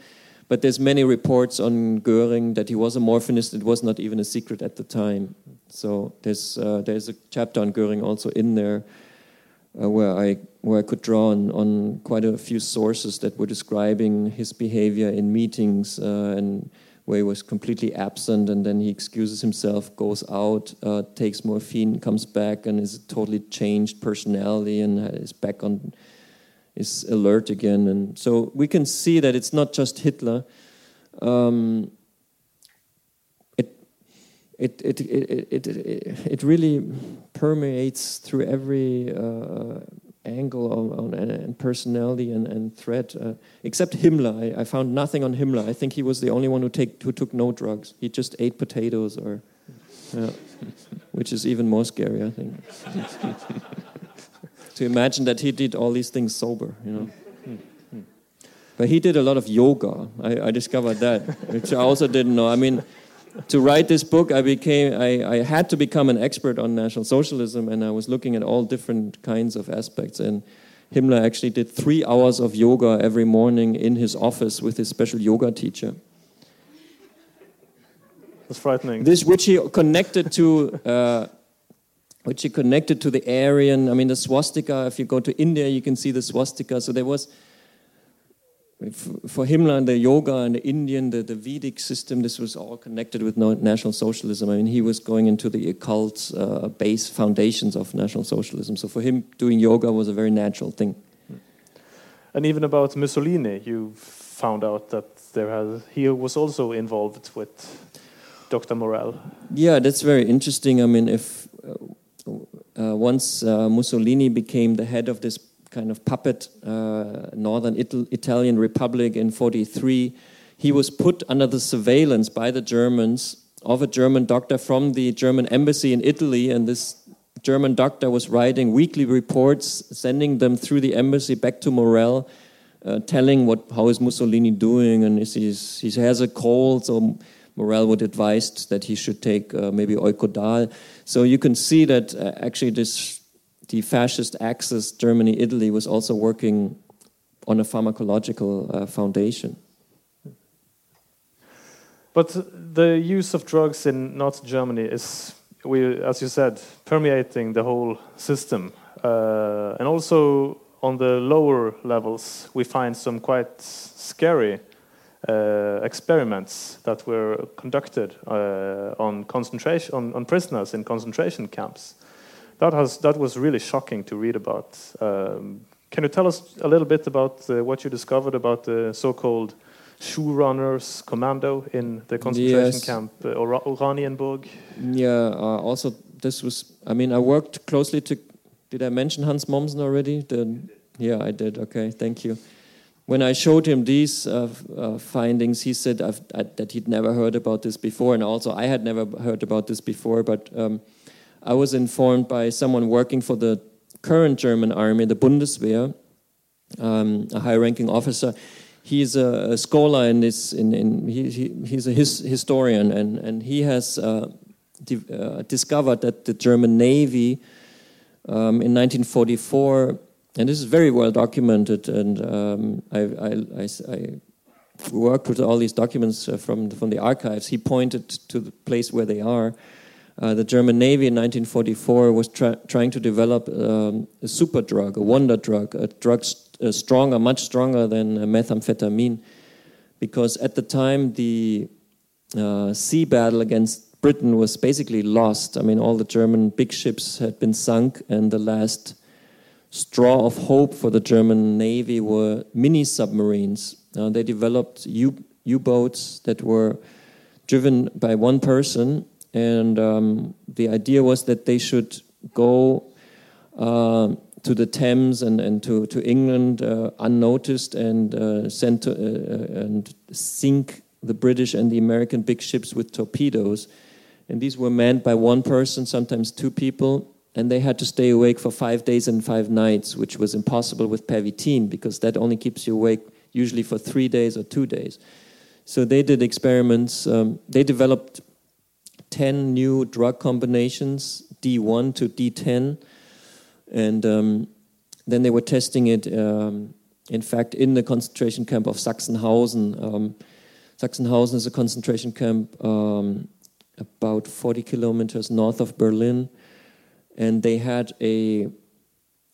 but there's many reports on Goering that he was a morphinist. It was not even a secret at the time. So there's uh, there's a chapter on Goering also in there, uh, where I where I could draw on, on quite a few sources that were describing his behavior in meetings uh, and where he was completely absent and then he excuses himself, goes out, uh, takes morphine, comes back, and is a totally changed personality and is back on, is alert again. And so we can see that it's not just Hitler. Um, it, it, it, it, it, it, it really permeates through every uh, angle on, on and personality and, and threat. Uh, except Himmler, I, I, found nothing on Himmler. I think he was the only one who take who took no drugs. He just ate potatoes, or yeah, which is even more scary, I think. to imagine that he did all these things sober, you know. But he did a lot of yoga. I, I discovered that, which I also didn't know. I mean to write this book, I became I, I, had to become an expert on National Socialism, and I was looking at all different kinds of aspects. And Himmler actually did three hours of yoga every morning in his office with his special yoga teacher. That's frightening. This, which he connected to, uh, which he connected to the Aryan. I mean, the swastika. If you go to India, you can see the swastika. So there was for Himmler and the yoga and the Indian, the, the Vedic system, this was all connected with National Socialism. I mean, he was going into the occult uh, base foundations of National Socialism. So for him, doing yoga was a very natural thing. And even about Mussolini, you found out that there has, he was also involved with Dr. Morell. Yeah, that's very interesting. I mean, if uh, uh, once uh, Mussolini became the head of this kind of puppet uh, northern Ital Italian Republic in 43, he was put under the surveillance by the Germans of a German doctor from the German embassy in Italy, and this German doctor was writing weekly reports, sending them through the embassy back to Morell, uh, telling what how is Mussolini doing, and is he has a cold, so Morell would advise that he should take uh, maybe Eukodal. So you can see that uh, actually this the fascist axis, Germany, Italy, was also working on a pharmacological uh, foundation. But the use of drugs in Nazi Germany is, we, as you said, permeating the whole system. Uh, and also on the lower levels, we find some quite scary uh, experiments that were conducted uh, on concentration on, on prisoners in concentration camps that, has, that was really shocking to read about. Um, can you tell us a little bit about uh, what you discovered about the so-called shoe runners commando in the concentration yes. camp uh, Or Oranienburg? Yeah, uh, also this was, I mean, I worked closely to, did I mention Hans Mommsen already? The, yeah, I did, okay, thank you. When I showed him these uh, uh, findings, he said I, that he'd never heard about this before, and also I had never heard about this before, but um, I was informed by someone working for the current German army, the Bundeswehr, um, a high-ranking officer. He's a, a, scholar in this. In, in he, he, he's a his, historian, and and he has uh, uh, discovered that the German Navy um, in 1944, and this is very well documented, and um, I, I, I, I worked with all these documents uh, from from the archives. He pointed to the place where they are uh, the German Navy in 1944 was try- trying to develop um, a super drug, a wonder drug, a drug st- uh, stronger, much stronger than methamphetamine, because at the time the uh, sea battle against Britain was basically lost. I mean, all the German big ships had been sunk, and the last straw of hope for the German Navy were mini submarines. Uh, they developed U boats that were driven by one person and um, the idea was that they should go uh, to the Thames and, and to, to England uh, unnoticed and uh, send to, uh, uh, and sink the British and the American big ships with torpedoes. And these were manned by one person, sometimes two people, and they had to stay awake for five days and five nights, which was impossible with pervitin because that only keeps you awake usually for three days or two days. So they did experiments. Um, they developed 10 new drug combinations, D1 to D10. And um, then they were testing it, um, in fact, in the concentration camp of Sachsenhausen. Um, Sachsenhausen is a concentration camp um, about 40 kilometers north of Berlin. And they had a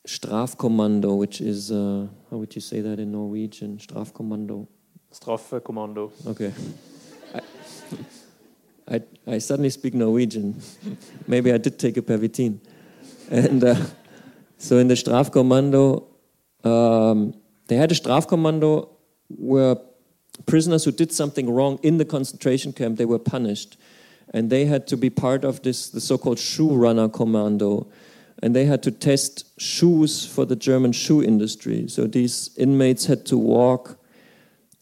Strafkommando, which is, uh, how would you say that in Norwegian? Strafkommando. Straffekommando. Okay. I, I suddenly speak Norwegian. Maybe I did take a pervitin. And uh, so in the Strafkommando, um, they had a Strafkommando where prisoners who did something wrong in the concentration camp, they were punished. And they had to be part of this, the so-called shoe runner commando. And they had to test shoes for the German shoe industry. So these inmates had to walk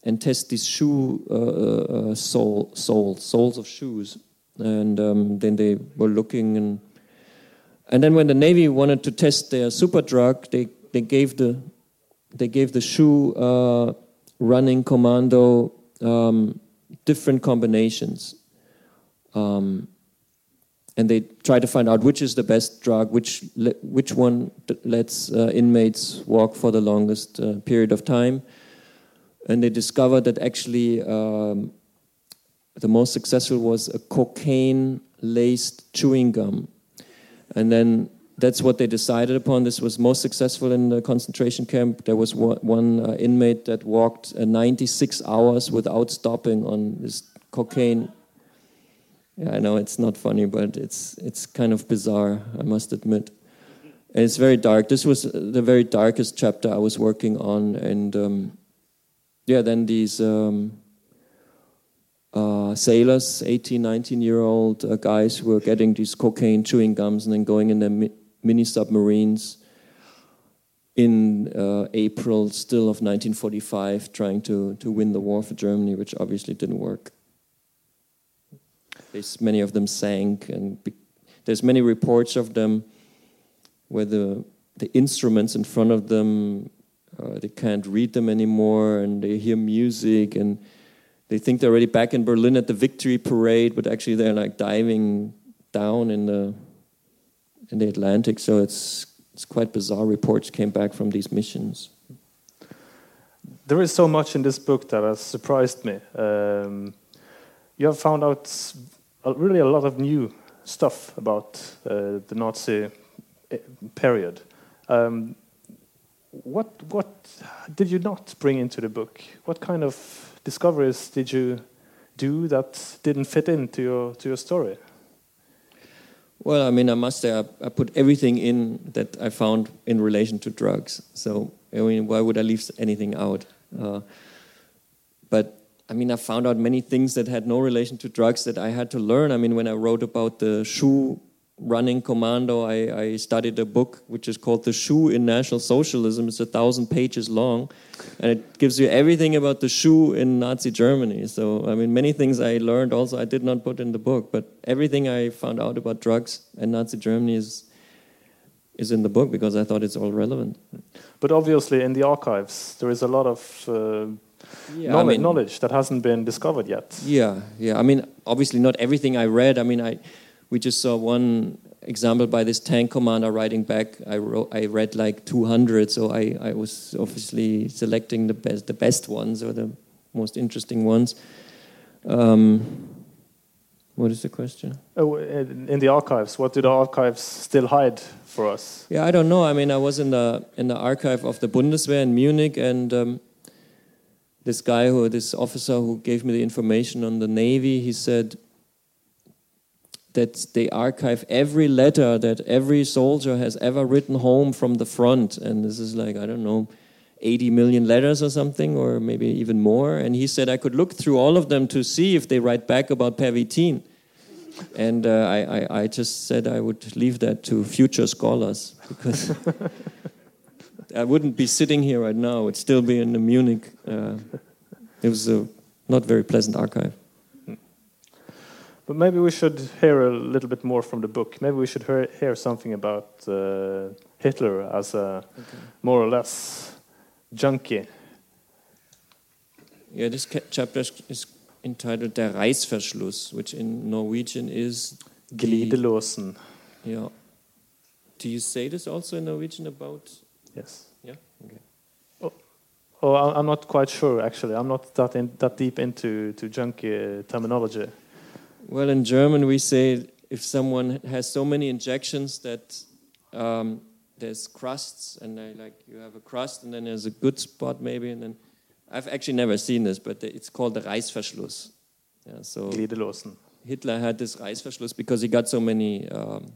and test these shoe uh, uh, uh, sole, soles, of shoes. And um, then they were looking and and then when the Navy wanted to test their super drug, they, they gave the they gave the shoe uh, running commando um, different combinations. Um, and they try to find out which is the best drug, which which one lets uh, inmates walk for the longest uh, period of time and they discovered that actually um, the most successful was a cocaine laced chewing gum. And then that's what they decided upon. This was most successful in the concentration camp. There was one, uh, inmate that walked uh, 96 hours without stopping on this cocaine. Yeah, I know it's not funny, but it's it's kind of bizarre. I must admit. And it's very dark. This was the very darkest chapter I was working on, and um, yeah, then these um, uh, sailors, 18, 19 year old uh, guys who were getting these cocaine chewing gums and then going in their mi- mini submarines in uh, April still of 1945 trying to, to win the war for Germany, which obviously didn't work. There's many of them sank, and be- there's many reports of them where the, the instruments in front of them uh, they can't read them anymore, and they hear music, and they think they're already back in Berlin at the Victory Parade, but actually they're like diving down in the in the Atlantic. So it's it's quite bizarre. Reports came back from these missions. There is so much in this book that has surprised me. Um, you have found out really a lot of new stuff about uh, the Nazi eh, period. Um, what what did you not bring into the book? What kind of discoveries did you do that didn't fit into your to your story? Well, I mean, I must say, I, I, put everything in that I found in relation to drugs. So, I mean, why would I leave anything out? Uh, but I mean, I found out many things that had no relation to drugs that I had to learn. I mean, when I wrote about the shoe running commando, I, I, studied a book which is called The Shoe in National Socialism. It's a thousand pages long, and it gives you everything about the shoe in Nazi Germany. So, I mean, many things I learned also I did not put in the book, but everything I found out about drugs and Nazi Germany is is in the book because I thought it's all relevant. But obviously, in the archives, there is a lot of uh, yeah, knowledge, I mean, knowledge that hasn't been discovered yet. Yeah, yeah. I mean, obviously, not everything I read. I mean, I we just saw one example by this tank commander writing back. I wrote, I read like 200, so I, I was obviously selecting the best, the best ones or the most interesting ones. Um, What is the question? Oh, in the archives, what do the archives still hide for us? Yeah, I don't know. I mean, I was in the in the archive of the Bundeswehr in Munich, and um, this guy who, this officer who gave me the information on the Navy, he said that they archive every letter that every soldier has ever written home from the front, and this is like I don't know. 80 million letters or something, or maybe even more. And he said I could look through all of them to see if they write back about Pervitin. And uh, I, I, I just said I would leave that to future scholars because I wouldn't be sitting here right now. It'd still be in the Munich. Uh, it was a not very pleasant archive. But maybe we should hear a little bit more from the book. Maybe we should hear, hear something about uh, Hitler as a more or less junkie. Yeah, this chapter is- entitled Der Reißverschluss, which in Norwegian is the- Yeah. Do you say this also in Norwegian about? Yes. Yeah. Okay. Oh, I- I'm not quite sure actually. I'm not that in, that deep into to junkie terminology. Well, in German, we say if someone has so many injections that um, there's crusts, and they, like you have a crust, and then there's a good spot maybe, and then I've actually never seen this, but it's called the Reißverschluss. Yeah, so Glidelåsen. Hitler had this Reißverschluss because he got so many um,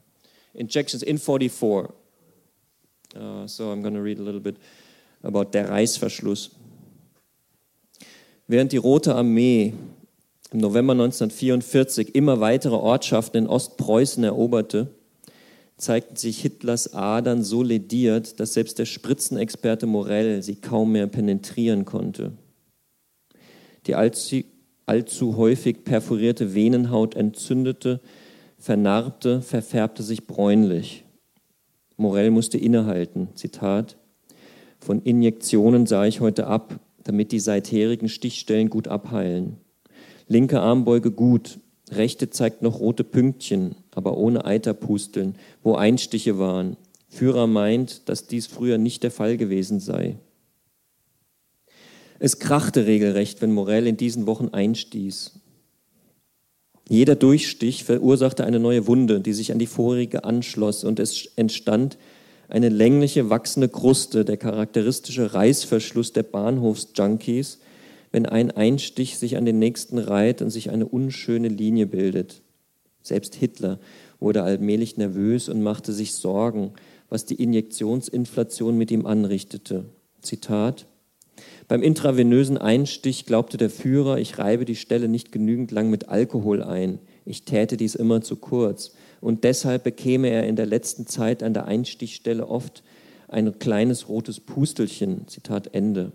injections in 44. Uh, so I'm going to read a little bit about der Reißverschluss. Während die Rote Armee im November 1944 immer weitere Ortschaften in Ostpreußen eroberte, zeigten sich Hitlers Adern so lediert, dass selbst der Spritzenexperte Morell sie kaum mehr penetrieren konnte. Die allzu, allzu häufig perforierte Venenhaut entzündete, vernarbte, verfärbte sich bräunlich. Morell musste innehalten. Zitat: Von Injektionen sah ich heute ab, damit die seitherigen Stichstellen gut abheilen. Linke Armbeuge gut, rechte zeigt noch rote Pünktchen, aber ohne Eiterpusteln, wo Einstiche waren. Führer meint, dass dies früher nicht der Fall gewesen sei. Es krachte regelrecht, wenn Morell in diesen Wochen einstieß. Jeder Durchstich verursachte eine neue Wunde, die sich an die vorige anschloss, und es entstand eine längliche, wachsende Kruste, der charakteristische Reißverschluss der Bahnhofsjunkies, wenn ein Einstich sich an den nächsten reiht und sich eine unschöne Linie bildet. Selbst Hitler wurde allmählich nervös und machte sich Sorgen, was die Injektionsinflation mit ihm anrichtete. Zitat beim intravenösen Einstich glaubte der Führer, ich reibe die Stelle nicht genügend lang mit Alkohol ein. Ich täte dies immer zu kurz. Und deshalb bekäme er in der letzten Zeit an der Einstichstelle oft ein kleines rotes Pustelchen. Zitat Ende.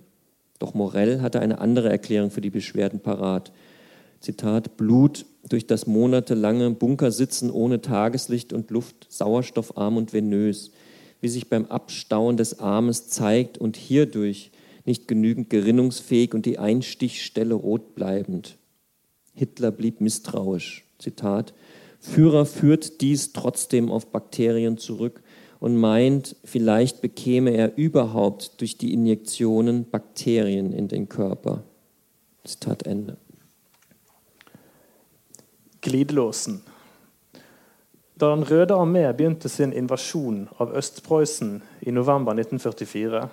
Doch Morell hatte eine andere Erklärung für die Beschwerden parat. Zitat, Blut durch das monatelange Bunkersitzen ohne Tageslicht und Luft, sauerstoffarm und venös, wie sich beim Abstauen des Armes zeigt und hierdurch nicht genügend gerinnungsfähig und die Einstichstelle rot bleibend. Hitler blieb misstrauisch. Zitat, Führer führt dies trotzdem auf Bakterien zurück und meint, vielleicht bekäme er überhaupt durch die Injektionen Bakterien in den Körper. Zitat Ende. Glidelåsen. Da Den røde armé begynte sin invasjon av Øst-Prøysen i november 1944,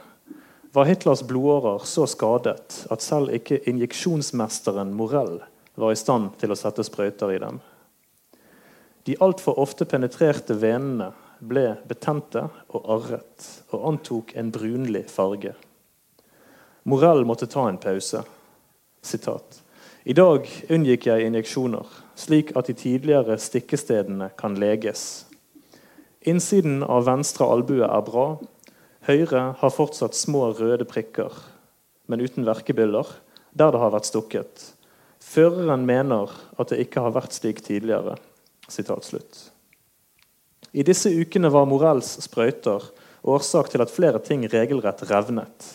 var Hitlers blodårer så skadet at selv ikke injeksjonsmesteren Morell var i stand til å sette sprøyter i dem. De altfor ofte penetrerte venene ble betente og arret og antok en brunlig farge. Morell måtte ta en pause. Sitat. I dag unngikk jeg injeksjoner, slik at de tidligere stikkestedene kan leges. Innsiden av venstre albue er bra. Høyre har fortsatt små røde prikker, men uten verkebyller, der det har vært stukket. Føreren mener at det ikke har vært slik tidligere. Sitat slutt. I disse ukene var Morells sprøyter årsak til at flere ting regelrett revnet.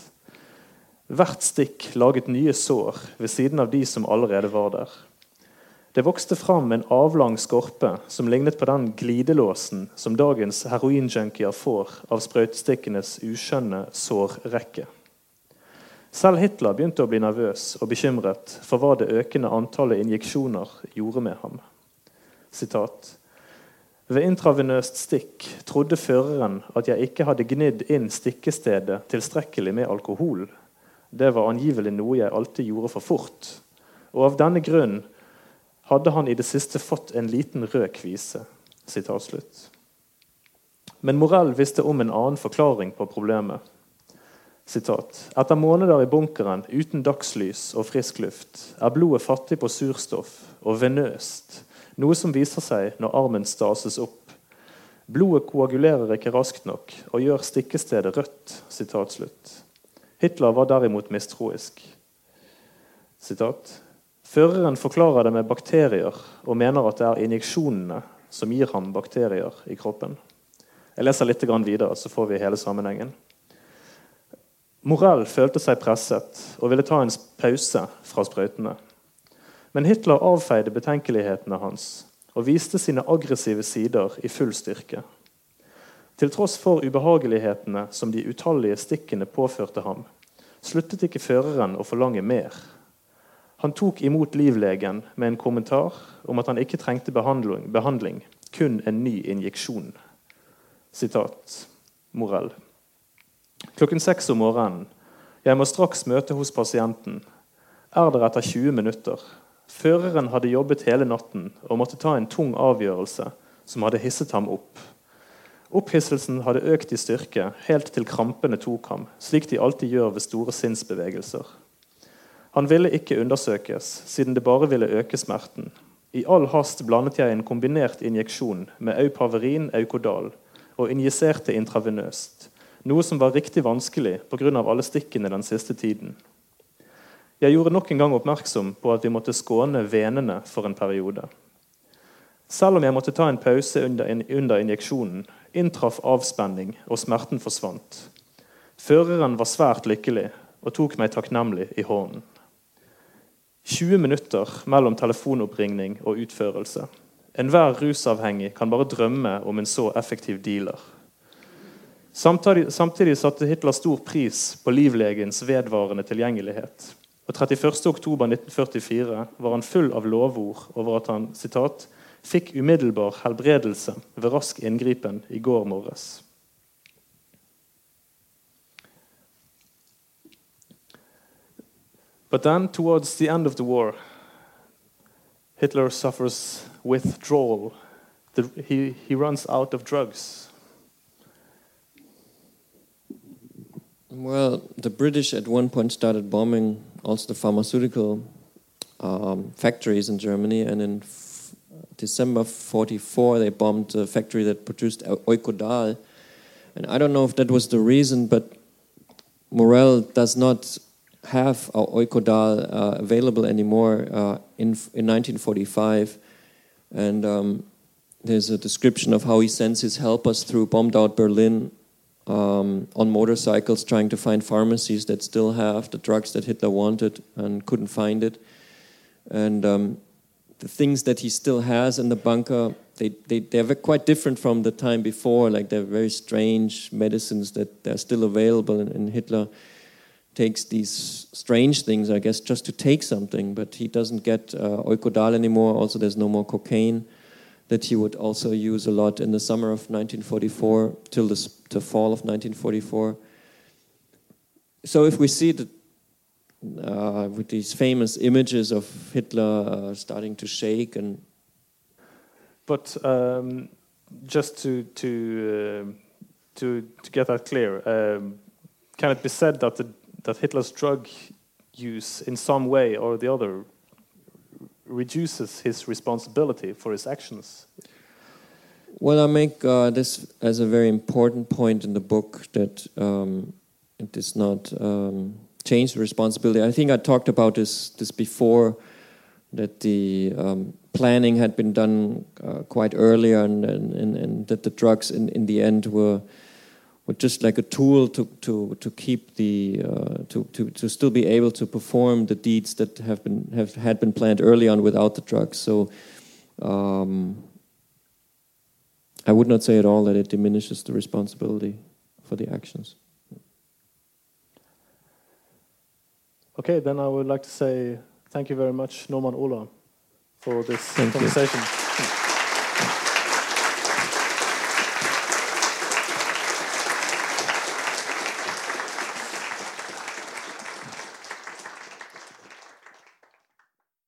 Hvert stikk laget nye sår ved siden av de som allerede var der. Det vokste fram en avlang skorpe som lignet på den glidelåsen som dagens heroinjunkier får av sprøytestikkenes uskjønne sårrekke. Selv Hitler begynte å bli nervøs og bekymret for hva det økende antallet injeksjoner gjorde med ham. Sitat. Ved intravenøst stikk trodde føreren at jeg ikke hadde gnidd inn stikkestedet tilstrekkelig med alkohol. Det var angivelig noe jeg alltid gjorde for fort. Og av denne grunn hadde han i det siste fått en liten rød kvise. Men Morell visste om en annen forklaring på problemet. Sitat. Etter måneder i bunkeren uten dagslys og frisk luft er blodet fattig på surstoff og venøst, noe som viser seg når armen stases opp. Blodet koagulerer ikke raskt nok og gjør stikkestedet rødt. Sitat. Hitler var derimot mistroisk. Sitat. Føreren forklarer det med bakterier og mener at det er injeksjonene som gir ham bakterier i kroppen. Jeg leser litt videre, så får vi hele sammenhengen. Morell følte seg presset og ville ta en pause fra sprøytene. Men Hitler avfeide betenkelighetene hans og viste sine aggressive sider i full styrke. Til tross for ubehagelighetene som de utallige stikkene påførte ham, sluttet ikke føreren å forlange mer. Han tok imot livlegen med en kommentar om at han ikke trengte behandling, behandling kun en ny injeksjon. Sitat Morell. Klokken seks om morgenen. Jeg må straks møte hos pasienten. Er der etter 20 minutter. Føreren hadde jobbet hele natten og måtte ta en tung avgjørelse som hadde hisset ham opp. Opphisselsen hadde økt i styrke helt til krampene tok ham, slik de alltid gjør ved store sinnsbevegelser. Han ville ikke undersøkes, siden det bare ville øke smerten. I all hast blandet jeg en kombinert injeksjon med Eupaverin Eukodal og injiserte intravenøst noe som var riktig vanskelig pga. alle stikkene den siste tiden. Jeg gjorde nok en gang oppmerksom på at vi måtte skåne venene for en periode. Selv om jeg måtte ta en pause under, under injeksjonen, inntraff avspenning, og smerten forsvant. Føreren var svært lykkelig og tok meg takknemlig i hånden. 20 minutter mellom telefonoppringning og utførelse. Enhver rusavhengig kan bare drømme om en så effektiv dealer. Samtidig, samtidig satte Hitler stor pris på livlegens vedvarende tilgjengelighet. Og 31.10.1944 var han full av lovord over at han citat, fikk umiddelbar helbredelse ved rask inngripen i går morges. But then, towards the end of the war, Hitler suffers withdrawal. The, he, he runs out of drugs. Well, the British at one point started bombing also the pharmaceutical um, factories in Germany, and in December 44 they bombed a factory that produced Eukodal. And I don't know if that was the reason, but Morell does not have our Eukodal uh, available anymore uh, in, in 1945. And um, there's a description of how he sends his helpers through bombed out Berlin um, on motorcycles trying to find pharmacies that still have the drugs that Hitler wanted and couldn't find it. And um, the things that he still has in the bunker, they, they, they're quite different from the time before. Like they're very strange medicines that they're still available. And, and Hitler takes these strange things, I guess, just to take something. But he doesn't get uh, Eukodal anymore. Also, there's no more cocaine that he would also use a lot in the summer of 1944 till the, the fall of 1944. So if we see that uh, with these famous images of Hitler uh, starting to shake and but um, just to to uh, to to get that clear, um, can it be said that the, that Hitler's drug use in some way or the other reduces his responsibility for his actions. Well, I make uh, this as a very important point in the book that um, it does not um, change the responsibility. I think I talked about this this before that the um, planning had been done uh, quite earlier, and, and, and, that the drugs in, in the end were were just like a tool to to to keep the uh, to, to to still be able to perform the deeds that have been have had been planned early on without the drugs. So. Um, I would not say at all that it diminishes the responsibility for the actions. Okay, then I would like to say thank you very much, Norman Ohler, for this thank conversation.